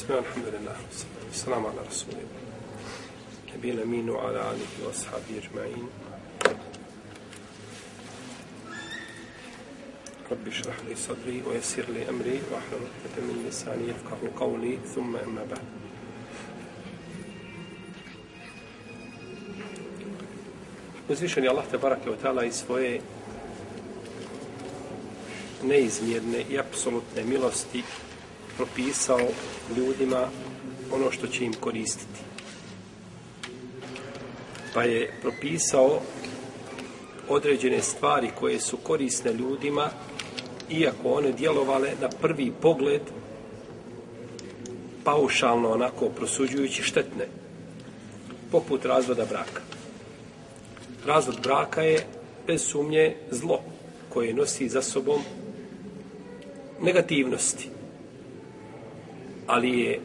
بسم الله الحمد لله والسلام على رسول الله نبينا الأمين وعلى آله وأصحابه أجمعين رب اشرح لي صدري ويسر لي أمري واحلل عقدة من لساني يفقه قولي ثم أما بعد Uzvišen je Allah te barake ta'ala i svoje neizmjerne i apsolutne milosti propisao ljudima ono što će im koristiti. Pa je propisao određene stvari koje su korisne ljudima, iako one djelovale na prvi pogled paušalno onako prosuđujući štetne, poput razvoda braka. Razvod braka je bez sumnje zlo koje nosi za sobom negativnosti ali je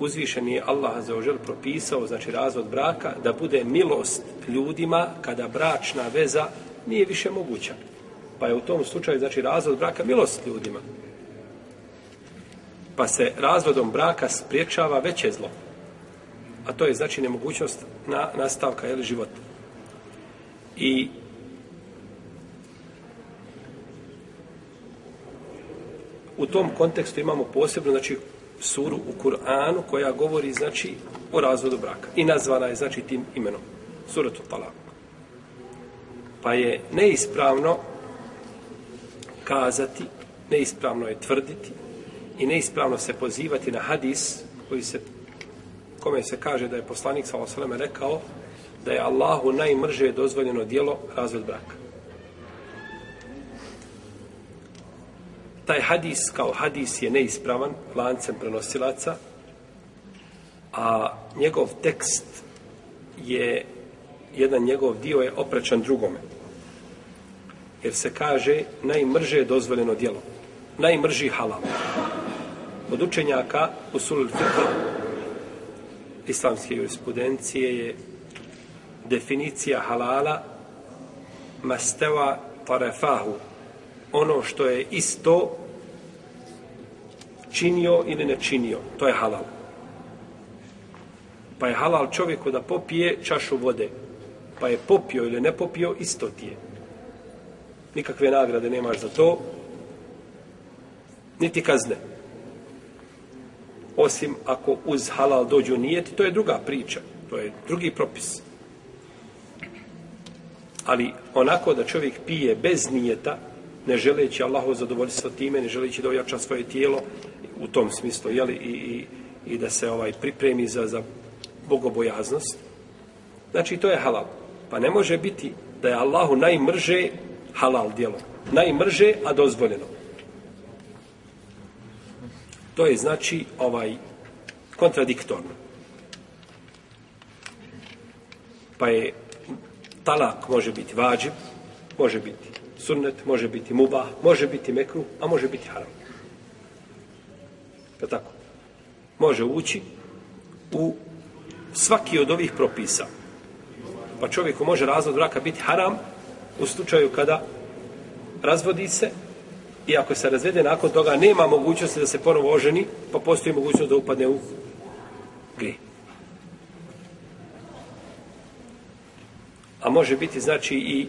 uzvišen je Allah za propisao, znači razvod braka, da bude milost ljudima kada bračna veza nije više moguća. Pa je u tom slučaju, znači, razvod braka milost ljudima. Pa se razvodom braka spriječava veće zlo. A to je, znači, nemogućnost na nastavka, jel, života. I u tom kontekstu imamo posebno, znači, suru u Kur'anu koja govori znači o razvodu braka. I nazvana je znači tim imenom. Suratu Talak. Pa je neispravno kazati, neispravno je tvrditi i neispravno se pozivati na hadis koji se, kome se kaže da je poslanik s.a.v. rekao da je Allahu najmrže dozvoljeno djelo razvod braka. taj hadis kao hadis je neispravan lancem prenosilaca, a njegov tekst je, jedan njegov dio je oprečan drugome. Jer se kaže najmrže je dozvoljeno djelo. Najmrži halal. Od učenjaka u sulul islamske jurisprudencije je definicija halala masteva tarefahu ono što je isto činio ili ne činio. To je halal. Pa je halal čovjeku da popije čašu vode. Pa je popio ili ne popio, isto ti je. Nikakve nagrade nemaš za to. Niti kazne. Osim ako uz halal dođu nijeti, to je druga priča. To je drugi propis. Ali onako da čovjek pije bez nijeta, ne želeći Allahu zadovoljstvo time, ne želeći da ojača svoje tijelo u tom smislu, jeli, i, i, i da se ovaj pripremi za, za bogobojaznost. Znači, to je halal. Pa ne može biti da je Allahu najmrže halal djelo. Najmrže, a dozvoljeno. To je znači ovaj kontradiktorno. Pa je talak može biti vađib, može biti sunnet, može biti muba, može biti mekru, a može biti haram. Je tako? Može ući u svaki od ovih propisa. Pa čovjeku može razvod braka biti haram u slučaju kada razvodi se i ako se razvede nakon toga nema mogućnosti da se ponovo oženi, pa postoji mogućnost da upadne u gri. A može biti znači i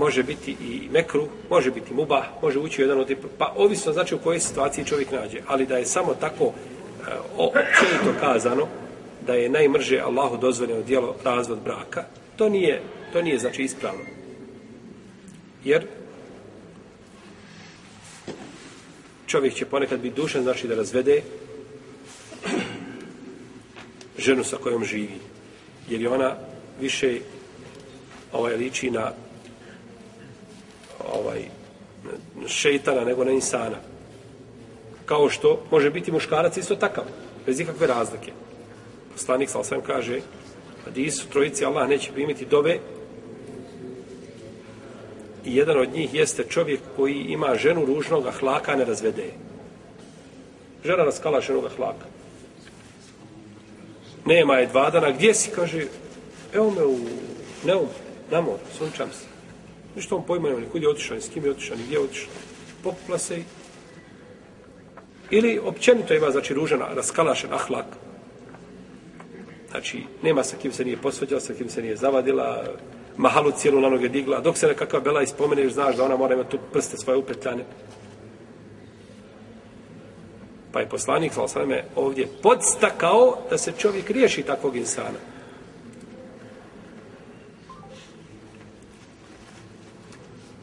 može biti i mekru, može biti muba, može ući u jedan od pa ovisno znači u kojoj situaciji čovjek nađe, ali da je samo tako e, općenito kazano da je najmrže Allahu dozvoljeno djelo razvod braka, to nije, to nije znači ispravno. Jer čovjek će ponekad biti dušan, znači da razvede ženu sa kojom živi. Jer je ona više ovaj, liči na ovaj, šeitana nego na insana. Kao što može biti muškarac isto takav, bez ikakve razlike. Poslanik sam kaže, su trojici Allah neće primiti dove. i jedan od njih jeste čovjek koji ima ženu ružnog ahlaka, ne razvede Žena raskala ženog ahlaka. Nema je dva dana. Gdje si? Kaže, evo me u Neum, na sunčam se. Ništa on pojma nema kud je otišao, ni s kim je otišao, ni gdje je otišao. Pokupla se i... Ili općenito ima, znači, ružan, raskalašen ahlak. Znači, nema sa kim se nije posvađala, sa kim se nije zavadila, mahalu cijelu na noge digla, dok se nekakva bela ispomeneš, znaš da ona mora imati tu prste svoje upetljane. Pa je poslanik, sveme, ovdje podstakao da se čovjek riješi takvog insana.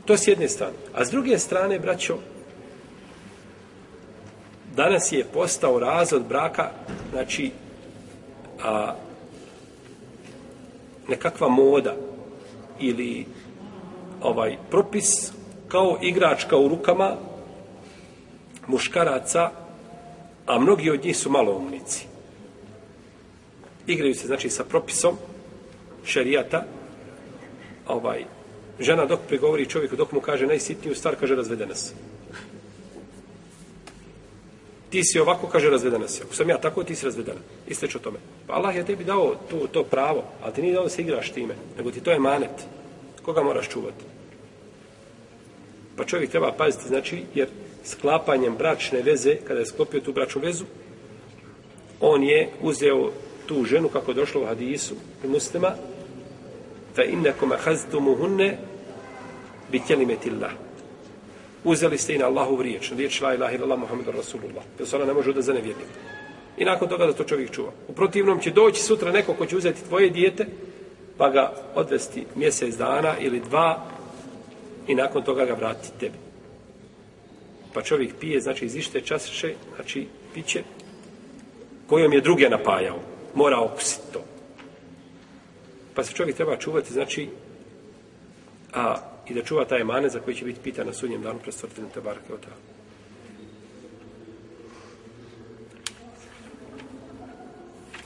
To s jedne strane. A s druge strane, braćo, danas je postao razvod braka, znači, a, nekakva moda ili ovaj propis kao igračka u rukama muškaraca, a mnogi od njih su umnici. Igraju se, znači, sa propisom šerijata, ovaj, žena dok prigovori čovjeku, dok mu kaže najsitniju stvar, kaže razvedena se. Ti si ovako, kaže razvedena se. Ako sam ja tako, ti si razvedena. Isteć o tome. Pa Allah je tebi dao tu, to pravo, ali ti nije dao da se igraš time, nego ti to je manet. Koga moraš čuvati? Pa čovjek treba paziti, znači, jer sklapanjem bračne veze, kada je sklopio tu bračnu vezu, on je uzeo tu ženu, kako je došlo u hadisu, muslima, fa innakum ahaztumuhunne bi kelimetillah. Uzeli ste i na Allahu riječ, riječ la ilaha illallah Rasulullah. Jer se ona ne može da za I nakon toga da to čovjek čuva. U protivnom će doći sutra neko ko će uzeti tvoje dijete, pa ga odvesti mjesec dana ili dva i nakon toga ga vratiti tebi. Pa čovjek pije, znači iz ište znači piće kojom je druge napajao. Mora okusiti to. Pa se čovjek treba čuvati, znači, a i da čuva taj mane za koji će biti pitan na sudnjem danu pre te tabarke od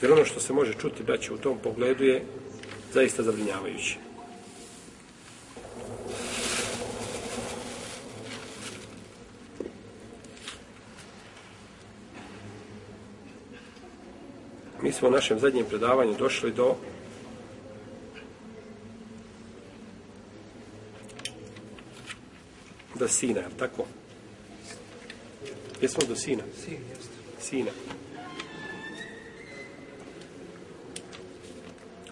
Jer ono što se može čuti, braće, u tom pogledu je zaista zabrinjavajuće. Mi smo u našem zadnjem predavanju došli do Sina, jel' tako? Jesmo do Sina? Sina.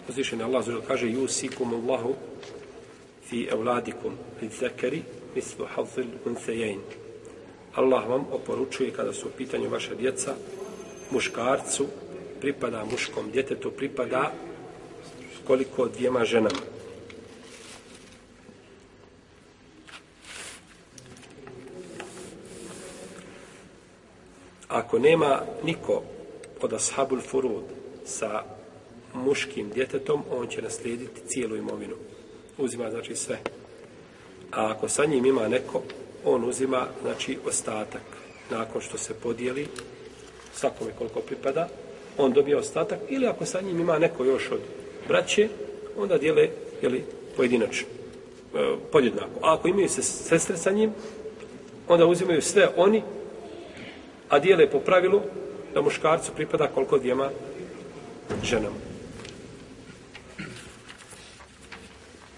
Uzvišen Allah kaže Jusikum Allahu fi evladikum Allah vam oporučuje kada su u pitanju vaša djeca muškarcu pripada muškom djetetu pripada koliko dvijema ženama. Ako nema niko od ashabul furud sa muškim djetetom, on će naslijediti cijelu imovinu. Uzima znači sve. A ako sa njim ima neko, on uzima znači ostatak. Nakon što se podijeli, svakome koliko pripada, on dobije ostatak. Ili ako sa njim ima neko još od braće, onda dijele jeli, pojedinačno. E, podjednako. A ako imaju se sestre sa njim, onda uzimaju sve oni a dijele po pravilu da muškarcu pripada koliko djema ženama.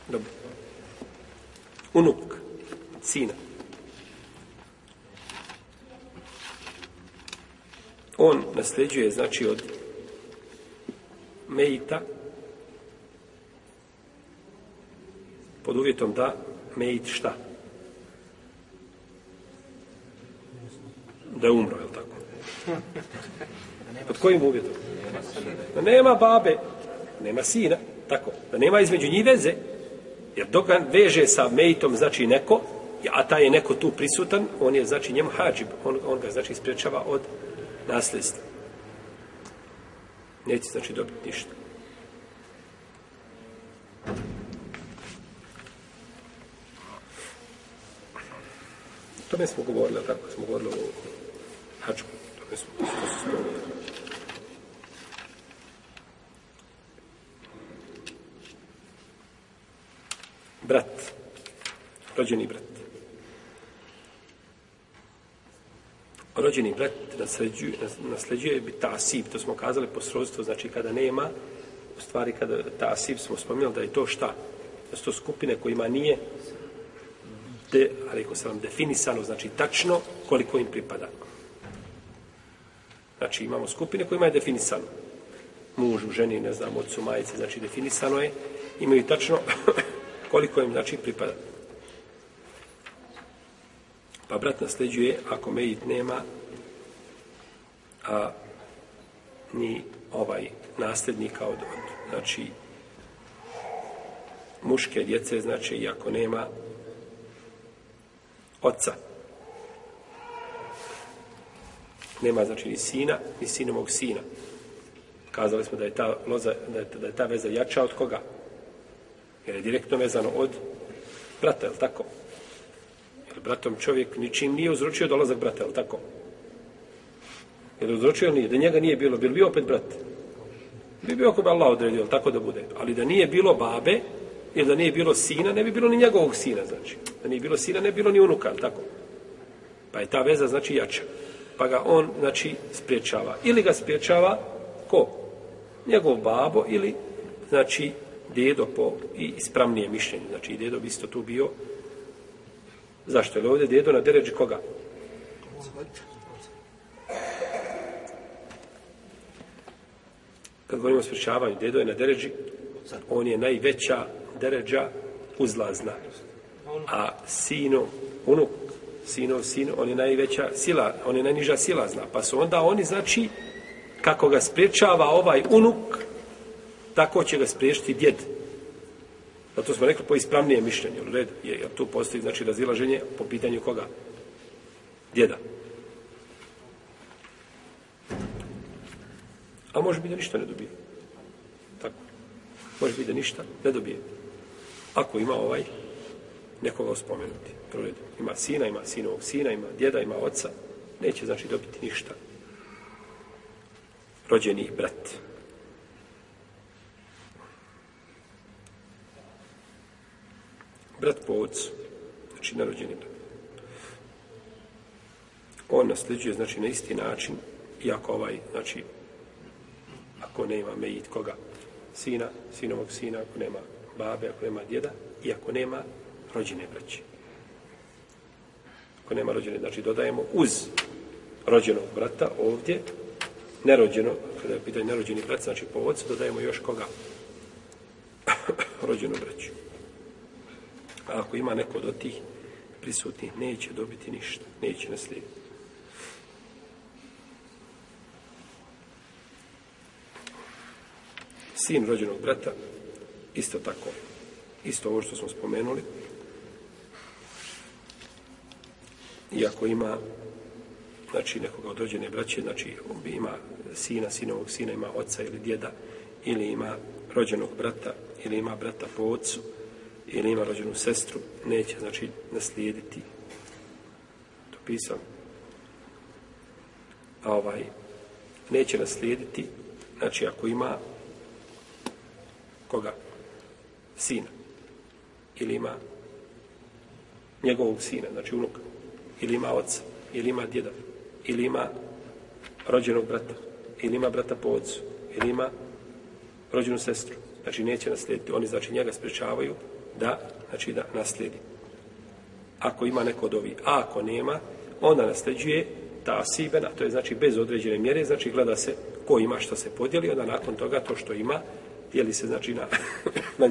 Dobro. Unuk, sina. On nasljeđuje, znači, od Mejita pod uvjetom da Mejit šta? da je umro, jel tako? Pod kojim uvjetom? Da nema babe, nema sina, tako. Da nema između njih veze, jer dok veže sa mejtom, znači neko, a taj je neko tu prisutan, on je znači njemu hađib, on, on ga znači ispriječava od nasljedstva. Neće znači dobiti ništa. To tome smo govorili, tako smo govorili o Brat. Rođeni brat. Rođeni brat nasljeđuje, bi ta siv, to smo kazali po srodstvu, znači kada nema, u stvari kada tasib smo spominjali da je to šta? Da su to skupine kojima nije de, ali vam definisano, znači tačno koliko im pripada. Znači imamo skupine kojima je definisano. Mužu, ženi, ne znam, ocu, majice, znači definisano je. Imaju tačno koliko im znači pripada. Pa brat nasljeđuje ako mejit nema a ni ovaj nasljednik kao od znači muške djece znači i ako nema oca. Nema znači ni sina, ni mog sina. Kazali smo da je ta, loza, da je, da je ta veza jača od koga? Jer je direktno vezano od brata, je tako? Jer bratom čovjek ničim nije uzročio dolazak brata, je tako? Jer uzročio nije, da njega nije bilo, bilo bi opet brat. Bi bio ako bi Allah odredio, tako da bude. Ali da nije bilo babe, jer da nije bilo sina, ne bi bilo ni njegovog sina, znači. Da nije bilo sina, ne bi bilo ni unuka, tako? Pa je ta veza, znači, jača. Pa ga on, znači, spriječava. Ili ga spriječava ko? Njegov babo ili, znači, dedo po i ispravnije mišljenje. Znači, i dedo bi isto tu bio. Zašto? je ovdje dedo na deređi koga? Kad govorimo o spriječavanju, dedo je na deređi, on je najveća deređa uzlazna. A sino, unuk, sinov sin, on je najveća sila, on je najniža sila zna. Pa su onda oni, znači, kako ga spriječava ovaj unuk, tako će ga spriječiti djed. Zato smo rekli po ispravnije mišljenje, u redu, jer tu postoji, znači, razilaženje po pitanju koga? Djeda. A može biti da ništa ne dobije. Tako. Može biti da ništa ne dobije. Ako ima ovaj nekoga spomenuti. Ima sina, ima sinovog sina, ima djeda, ima oca. Neće znači dobiti ništa. Rođeni brat. Brat po ocu. Znači narođeni brat. On nasljeđuje znači na isti način, iako ovaj, znači, ako nema mejit koga, sina, sinovog sina, ako nema babe, ako nema djeda i ako nema rođene braće koji nema rođene, znači dodajemo uz rođenog brata ovdje, nerođeno, kada je pitanje nerođeni brat, znači po dodajemo još koga? rođenu braću. A ako ima neko od tih prisutnih, neće dobiti ništa, neće naslijediti. Sin rođenog brata, isto tako, isto ovo što smo spomenuli, i ako ima znači nekoga od braće, znači on ima sina, sinovog sina, ima oca ili djeda, ili ima rođenog brata, ili ima brata po ocu, ili ima rođenu sestru, neće znači naslijediti. To pisam. A ovaj, neće naslijediti, znači ako ima koga? Sina. Ili ima njegovog sina, znači unuka ili ima oca, ili ima djeda, ili ima rođenog brata, ili ima brata po ocu, ili ima rođenu sestru. Znači, neće naslijediti. Oni, znači, njega sprečavaju da, znači, da naslijedi. Ako ima neko od ovih. A ako nema, onda nasljeđuje ta sibena, to je znači bez određene mjere, znači gleda se ko ima što se podijeli, onda nakon toga to što ima, dijeli se znači na, na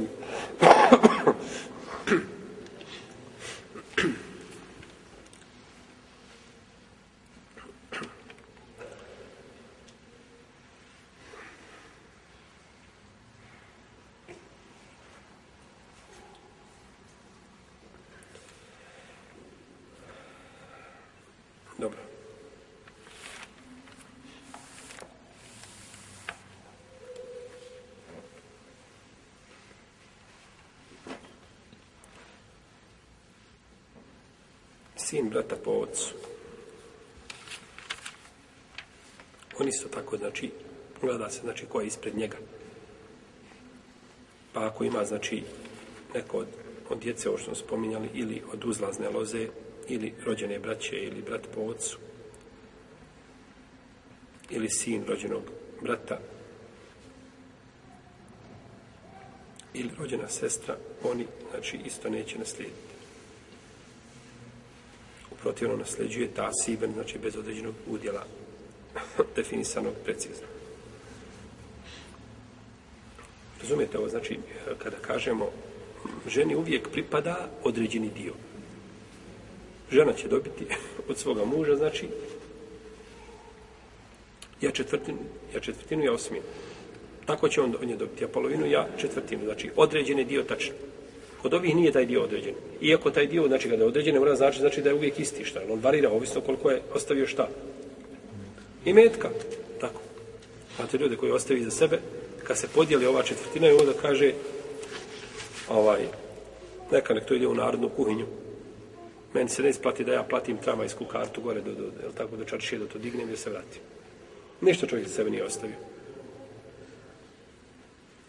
Dobro. Sin brata po ocu. On isto tako, znači, gleda se, znači, ko je ispred njega. Pa ako ima, znači, neko od, od djece, ovo što smo spominjali, ili od uzlazne loze, ili rođene braće ili brat po ocu ili sin rođenog brata ili rođena sestra, oni znači isto neće naslijediti. Uprotivno nasljeđuje ta siben, znači bez određenog udjela definisanog precizno. Razumijete ovo, znači kada kažemo ženi uvijek pripada određeni dio žena će dobiti od svoga muža, znači, ja četvrtinu, ja četvrtinu, ja osminu. Tako će on on nje dobiti, ja polovinu, ja četvrtinu. Znači, određen dio tačno. Kod ovih nije taj dio određen. Iako taj dio, znači, kada je određen, ne mora znači, znači da je uvijek isti šta. On varira, ovisno koliko je ostavio šta. I metka. Tako. Znate ljude koji ostavi za sebe, kad se podijeli ova četvrtina i onda kaže, ovaj, neka nek to ide u narodnu kuhinju. Meni se ne isplati da ja platim tramvajsku kartu gore do, do, jel tako, do čaršije, da to dignem i da se vratim. Ništa čovjek za sebe nije ostavio.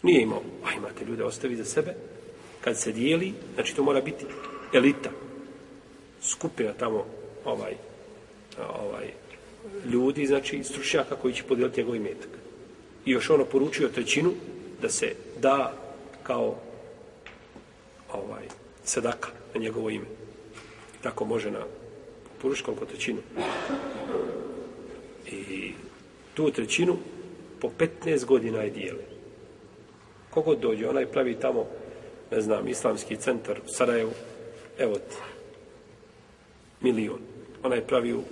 Nije imao. A imate ljude ostavi za sebe. Kad se dijeli, znači to mora biti elita. Skupina tamo ovaj, ovaj ljudi, znači stručnjaka koji će podijeliti njegov imetak. I još ono poručio trećinu da se da kao ovaj, sedaka na njegovo ime. Tako može na puruškom trećinu. I tu trećinu po 15 godina je dijeli. Kogod dođe, onaj pravi tamo, ne znam, islamski centar u Sarajevu, evo ti, milion. Onaj pravi, u,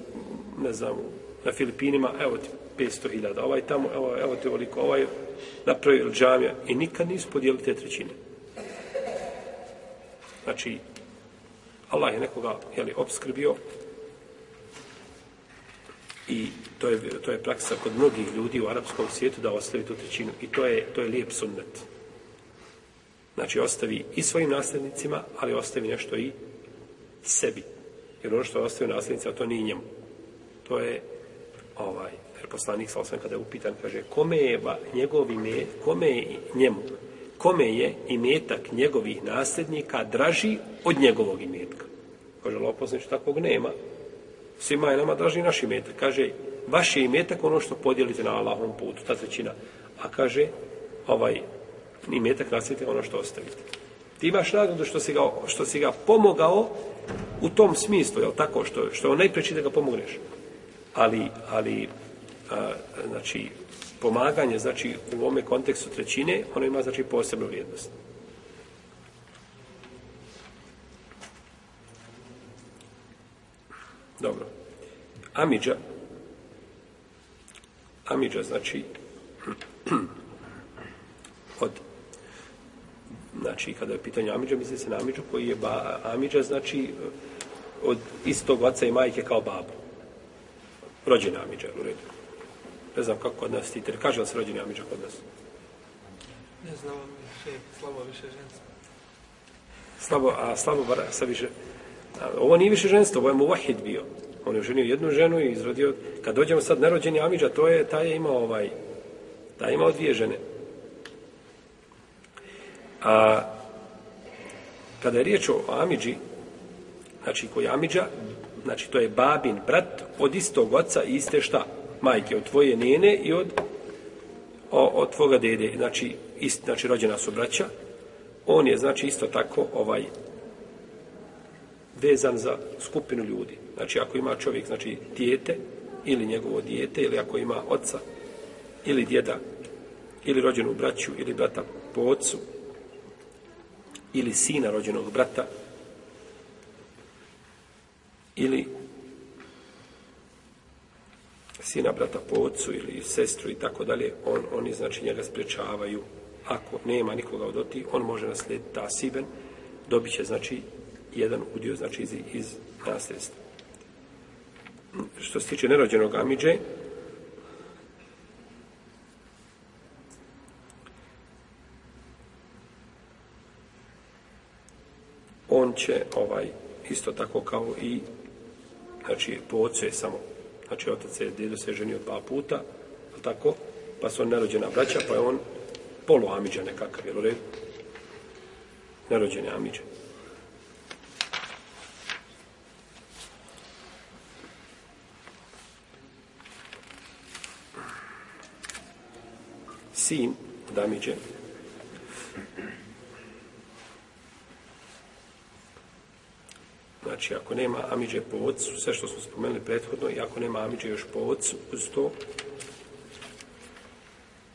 ne znam, na Filipinima, evo ti, 500.000. Ovaj tamo, evo, evo ti ovoliko, ovaj napravio džamija. I nikad nisu podijeli te trećine. Znači, Allah je nekoga jeli, obskrbio i to je, to je praksa kod mnogih ljudi u arapskom svijetu da ostavi tu trećinu i to je, to je lijep sunnet. Znači ostavi i svojim nasljednicima, ali ostavi nešto i sebi. Jer ono što je ostavio nasljednicima, to nije njemu. To je ovaj, jer poslanik sa kada je upitan, kaže, kome je, ba, njegov kome je njemu? kome je imetak njegovih nasljednika draži od njegovog imetka. Kaže, loposnič, takvog nema. Svima je nama draži naš imetak. Kaže, vaš je imetak ono što podijelite na Allahom putu, ta trećina. A kaže, ovaj imetak nasljedite ono što ostavite. Ti imaš nagradu što si ga, što si ga pomogao u tom smislu, jel tako? Što, što je najpreći da ga pomogneš. Ali, ali znači, pomaganje, znači u ovome kontekstu trećine, ono ima znači posebnu vrijednost. Dobro. Amidža. Amidža znači od znači kada je pitanje Amidža misli se na Amidžu koji je ba, Amidža znači od istog oca i majke kao babu. Rođena Amidža u redu. Ne znam kako kod nas titel. Kaže da se rođeni Amidža kod nas? Ne znam, više, slabo više ženstvo. Slabo, a slabo bar sa više... ovo nije više ženstvo, ovo je muvahid bio. On je ženio jednu ženu i izrodio... Kad dođemo sad nerođeni Amidža, to je, taj je imao ovaj... Taj je imao dvije žene. A kada je riječ o Amidži, znači koji Amidža, znači to je babin brat od istog oca i iste šta? majke, od tvoje njene i od, o, od tvoga dede. Znači, ist, znači, rođena su braća. On je, znači, isto tako ovaj vezan za skupinu ljudi. Znači, ako ima čovjek, znači, dijete ili njegovo dijete, ili ako ima oca ili djeda, ili rođenu braću, ili brata po ocu, ili sina rođenog brata, ili sina brata po ocu ili sestru i tako dalje, on, oni znači njega sprečavaju. Ako nema nikoga od oti, on može naslijediti siben, dobit će znači jedan udio znači iz, iz nasljedstva. Što se tiče nerođenog Amidže, on će ovaj isto tako kao i znači po ocu je samo Znači, otac se, djedo se ženio dva puta, tako, pa su on nerođena braća, pa je on polo-Amiđa nekakav, jel u redu? Nerođeni Sin od Znači, ako nema Amiđe po ocu, sve što smo spomenuli prethodno, i ako nema Amiđe još po ocu, uz to,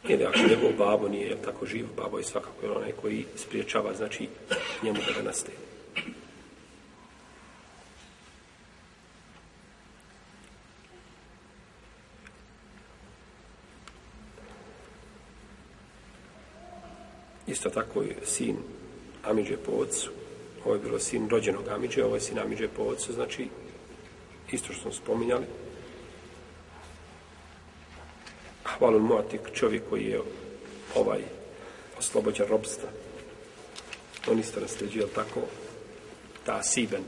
ili ako njegov babo nije tako živ, babo je svakako onaj koji spriječava, znači, njemu da ga nastaje. Isto tako je sin Amidže po ovo je bilo sin rođenog Amidže, ovo ovaj je sin Amidže po znači isto što smo spominjali. Hvalun Muatik, čovjek koji je ovaj oslobođen robstva. On isto nasljeđuje, tako? Ta Siben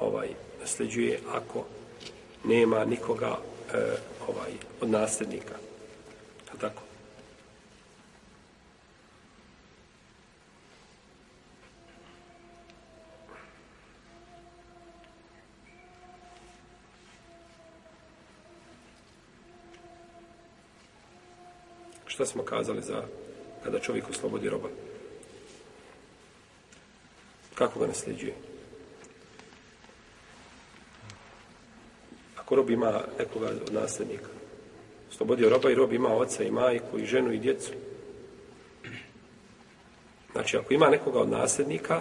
ovaj, nasljeđuje ako nema nikoga e, ovaj, od nasljednika. Šta smo kazali za kada čovjek oslobodi roba? Kako ga nasljeđuje? Ako rob ima nekoga od nasljednika, oslobodio roba i rob ima oca i majku i ženu i djecu. Znači, ako ima nekoga od nasljednika,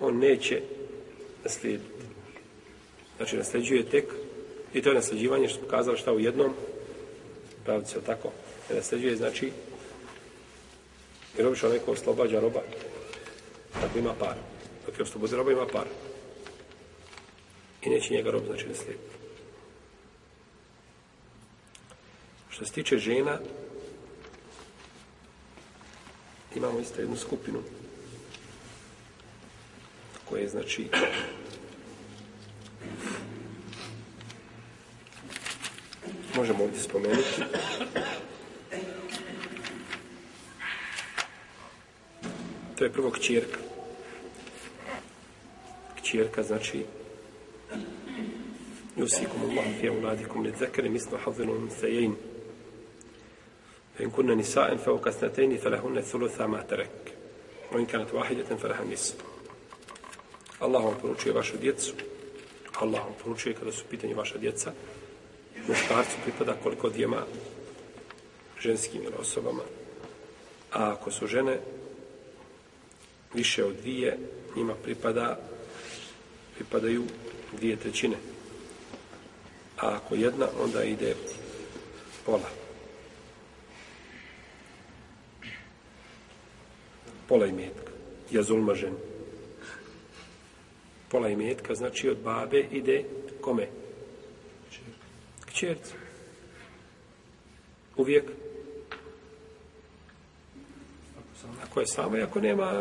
on neće naslijediti. Znači, nasljeđuje tek, i to je nasljeđivanje što smo kazali šta u jednom pravci, je tako? Ne nasljeđuje, znači, jer obično neko oslobađa roba, tako ima par. Dok je oslobodi roba, ima par. I neće njega rob, znači, naslijediti. Što se tiče žena, imamo isto jednu skupinu koje je znači možemo ovdje spomenuti. To je prvo kćerka. Kćerka znači Jusikum Allah fi auladikum li zekere misno hazilu unsejein. Fe in kunna nisa'en fe okasnatejni fe lehunne thulutha ma terek. Wa in kanat wahideten fe leha nisu. Allah vam poručuje vašu djecu. Allah vam poručuje kada su pitanje vaša djeca. muškarcu pripada koliko dijema ženskim osobama. A ako su žene više od dvije, njima pripada, pripadaju dvije trećine. A ako jedna, onda ide pola. Pola imetka. Jazulma žen. Pola imetka, znači od babe ide kome? kćerci. Uvijek. Ako je samo i ako nema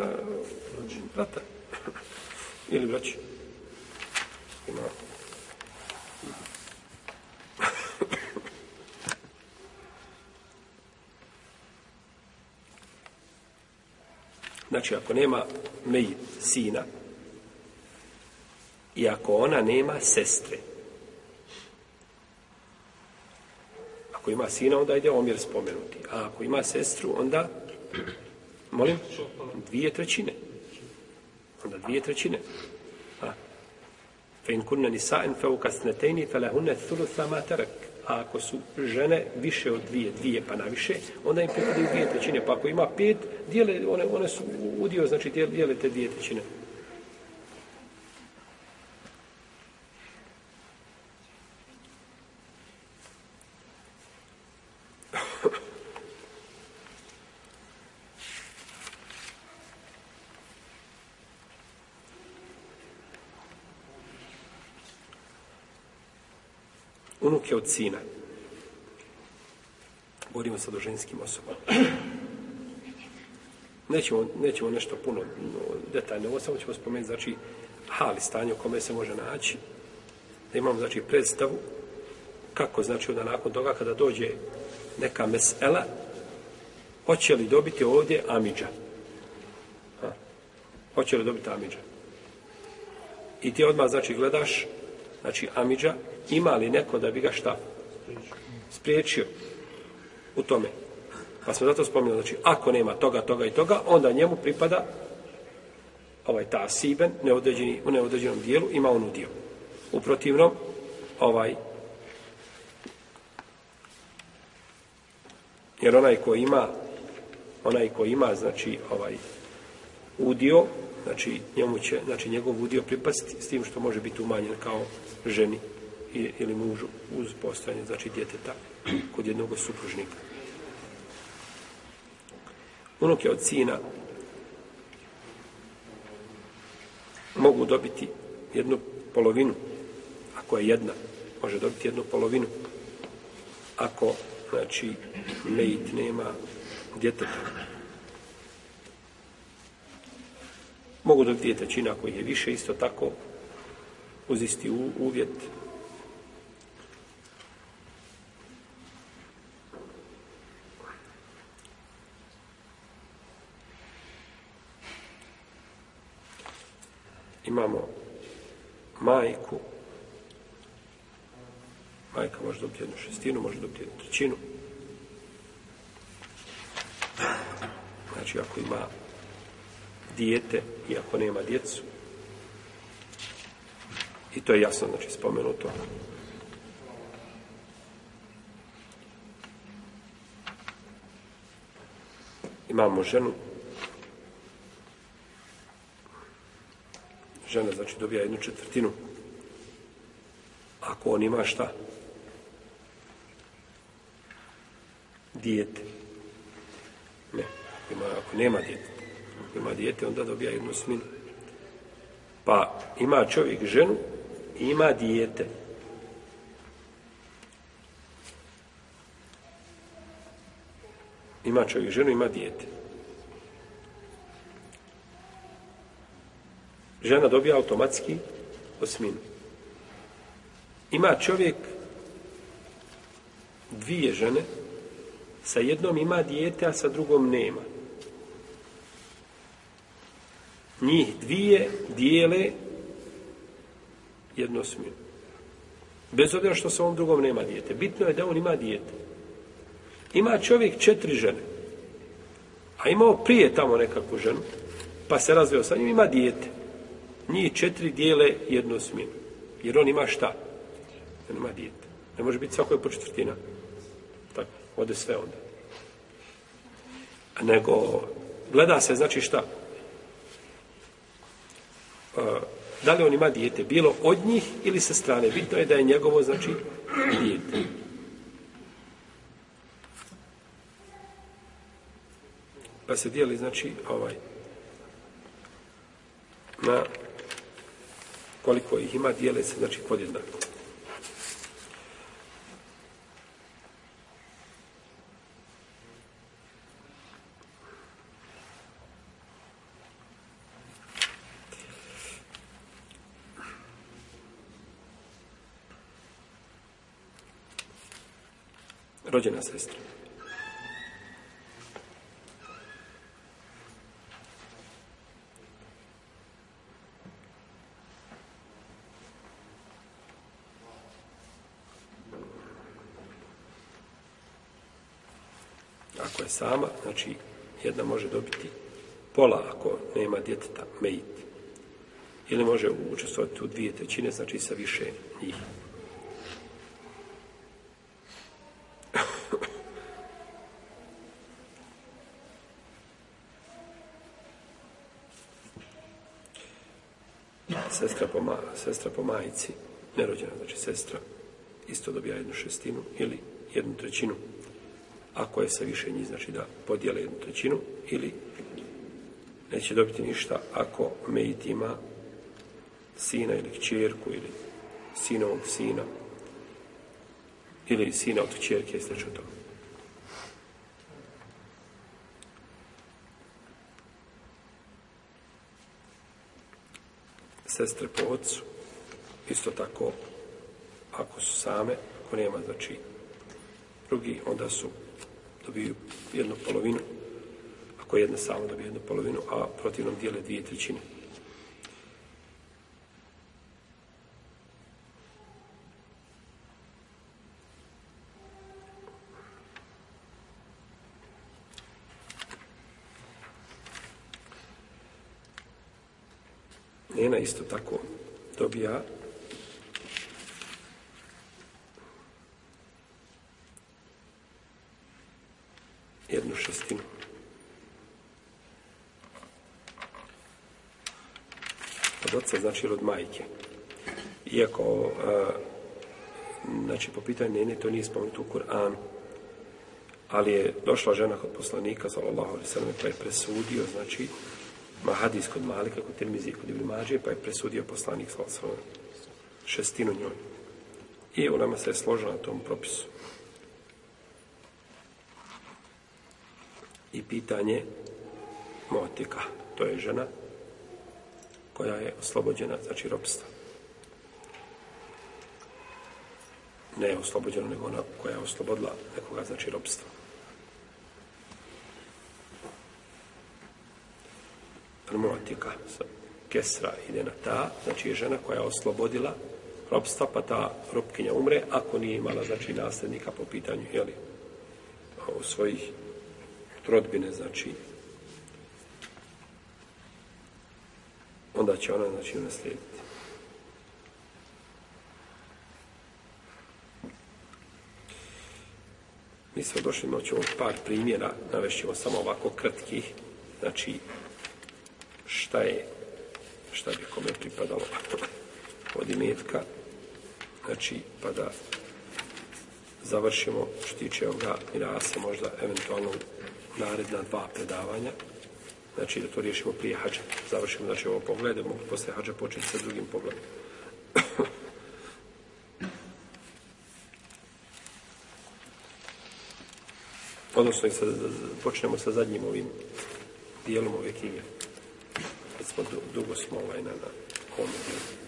znači, brata. Ili braći. Ima. Znači, ako nema mej sina i ako ona nema sestre, Ako ima sina, onda ide omjer spomenuti. A ako ima sestru, onda, molim, dvije trećine. Onda dvije trećine. A. Fe in kunna nisa'en fe ukasnetejni fe A ako su žene više od dvije, dvije pa naviše, onda im pripadaju dvije trećine. Pa ako ima pet, dijele, one, one su udio, znači dijele te dvije trećine. unuke od sina. Govorimo sad o ženskim osobama. Nećemo, nećemo nešto puno detaljno, ovo samo ćemo spomenuti, znači, hali stanje u kome se može naći. Da imamo, znači, predstavu kako, znači, onda nakon toga kada dođe neka mesela, hoće li dobiti ovdje Amidža? Ha. Hoće li dobiti Amidža? I ti odmah, znači, gledaš, znači, Amidža, ima li neko da bi ga šta? Spriječio u tome. Pa smo zato spominjali, znači, ako nema toga, toga i toga, onda njemu pripada ovaj ta siben neodređeni, u neodređenom dijelu ima on udio. U protivnom, ovaj, jer onaj ko ima, onaj ko ima, znači, ovaj, udio, znači, njemu će, znači, njegov udio pripasti s tim što može biti umanjen kao ženi ili mužu uz postojanje, znači djeteta kod jednog supružnika. Unuk je od sina mogu dobiti jednu polovinu, ako je jedna, može dobiti jednu polovinu. Ako, znači, mejit nema djeteta. Mogu dobiti djetečina ako je više, isto tako, uz isti uvjet, imamo majku, majka može dobiti jednu šestinu, može dobiti jednu trećinu. Znači, ako ima dijete i ako nema djecu, i to je jasno, znači, spomenuto. Imamo ženu žena znači dobija jednu četvrtinu. Ako on ima šta? Dijete. Ne, ima, ako nema dijete. ima dijete, onda dobija jednu sminu. Pa ima čovjek ženu ima dijete. Ima čovjek ženu, ima dijete. žena dobija automatski osminu. Ima čovjek dvije žene, sa jednom ima dijete, a sa drugom nema. Njih dvije dijele jednu osminu. Bez obzira što sa ovom drugom nema dijete. Bitno je da on ima dijete. Ima čovjek četiri žene. A imao prije tamo nekakvu ženu, pa se razveo sa njim, ima dijete njih četiri dijele jednu smjenu. Jer on ima šta? On ima dijete. Ne može biti svakoj po četvrtina. Tako, ode sve onda. Nego, gleda se, znači šta? E, da li on ima dijete, bilo od njih ili sa strane. Bitno je da je njegovo, znači, dijete. Pa se dijeli, znači, ovaj, na koliko ih ima, dijele se, znači, podjednako. rođena sestra. sama, znači jedna može dobiti pola ako nema djeteta, mejit. Ili može učestvovati u dvije trećine, znači sa više njih. sestra po, sestra po majici, nerođena, znači sestra, isto dobija jednu šestinu ili jednu trećinu ako je sa više njih, znači da podijele jednu trećinu ili neće dobiti ništa ako mejit ima sina ili kćerku ili sinovog sina ili sina od kćerke i sl. to. Sestre po ocu, isto tako, ako su same, ako nema, znači, drugi, onda su dobiju jednu polovinu. Ako je jedna samo dobije jednu polovinu, a protivnom dijele dvije trećine. Njena isto tako dobija jednu šestinu. Od oca znači od majke. Iako, e, znači po pitanju njene, to nije spomenuto u Kur'anu. Ali je došla žena kod poslanika, sallallahu alaihi sallam, pa je presudio, znači, mahadis kod Malika, kod termizije kod Ibn Mađe, pa je presudio poslanik, sallallahu alaihi šestinu njoj. I u nama se je složila na tom propisu. i pitanje motika. To je žena koja je oslobođena, znači ropstva. Ne je oslobođena, nego ona koja je oslobodila nekoga, znači ropstva. Motika, kesra ide na ta, znači je žena koja je oslobodila ropstva, pa ta ropkinja umre, ako nije imala, znači, nasljednika po pitanju, jeli, svojih rodbine, znači, onda će ona, znači, naslijediti. Mi smo došli, imat znači, par primjera, navešćemo samo ovako kratkih, znači, šta je, šta bi kome pripadalo od imetka, znači, pa da završimo što tiče ovoga se možda eventualno naredna dva predavanja. Znači da to riješimo prije hađa. Završimo znači ovo poglede, mogu poslije hađa početi sa drugim pogledom. Odnosno počnemo sa zadnjim ovim dijelom ove knjige. dugo smo ovaj na, na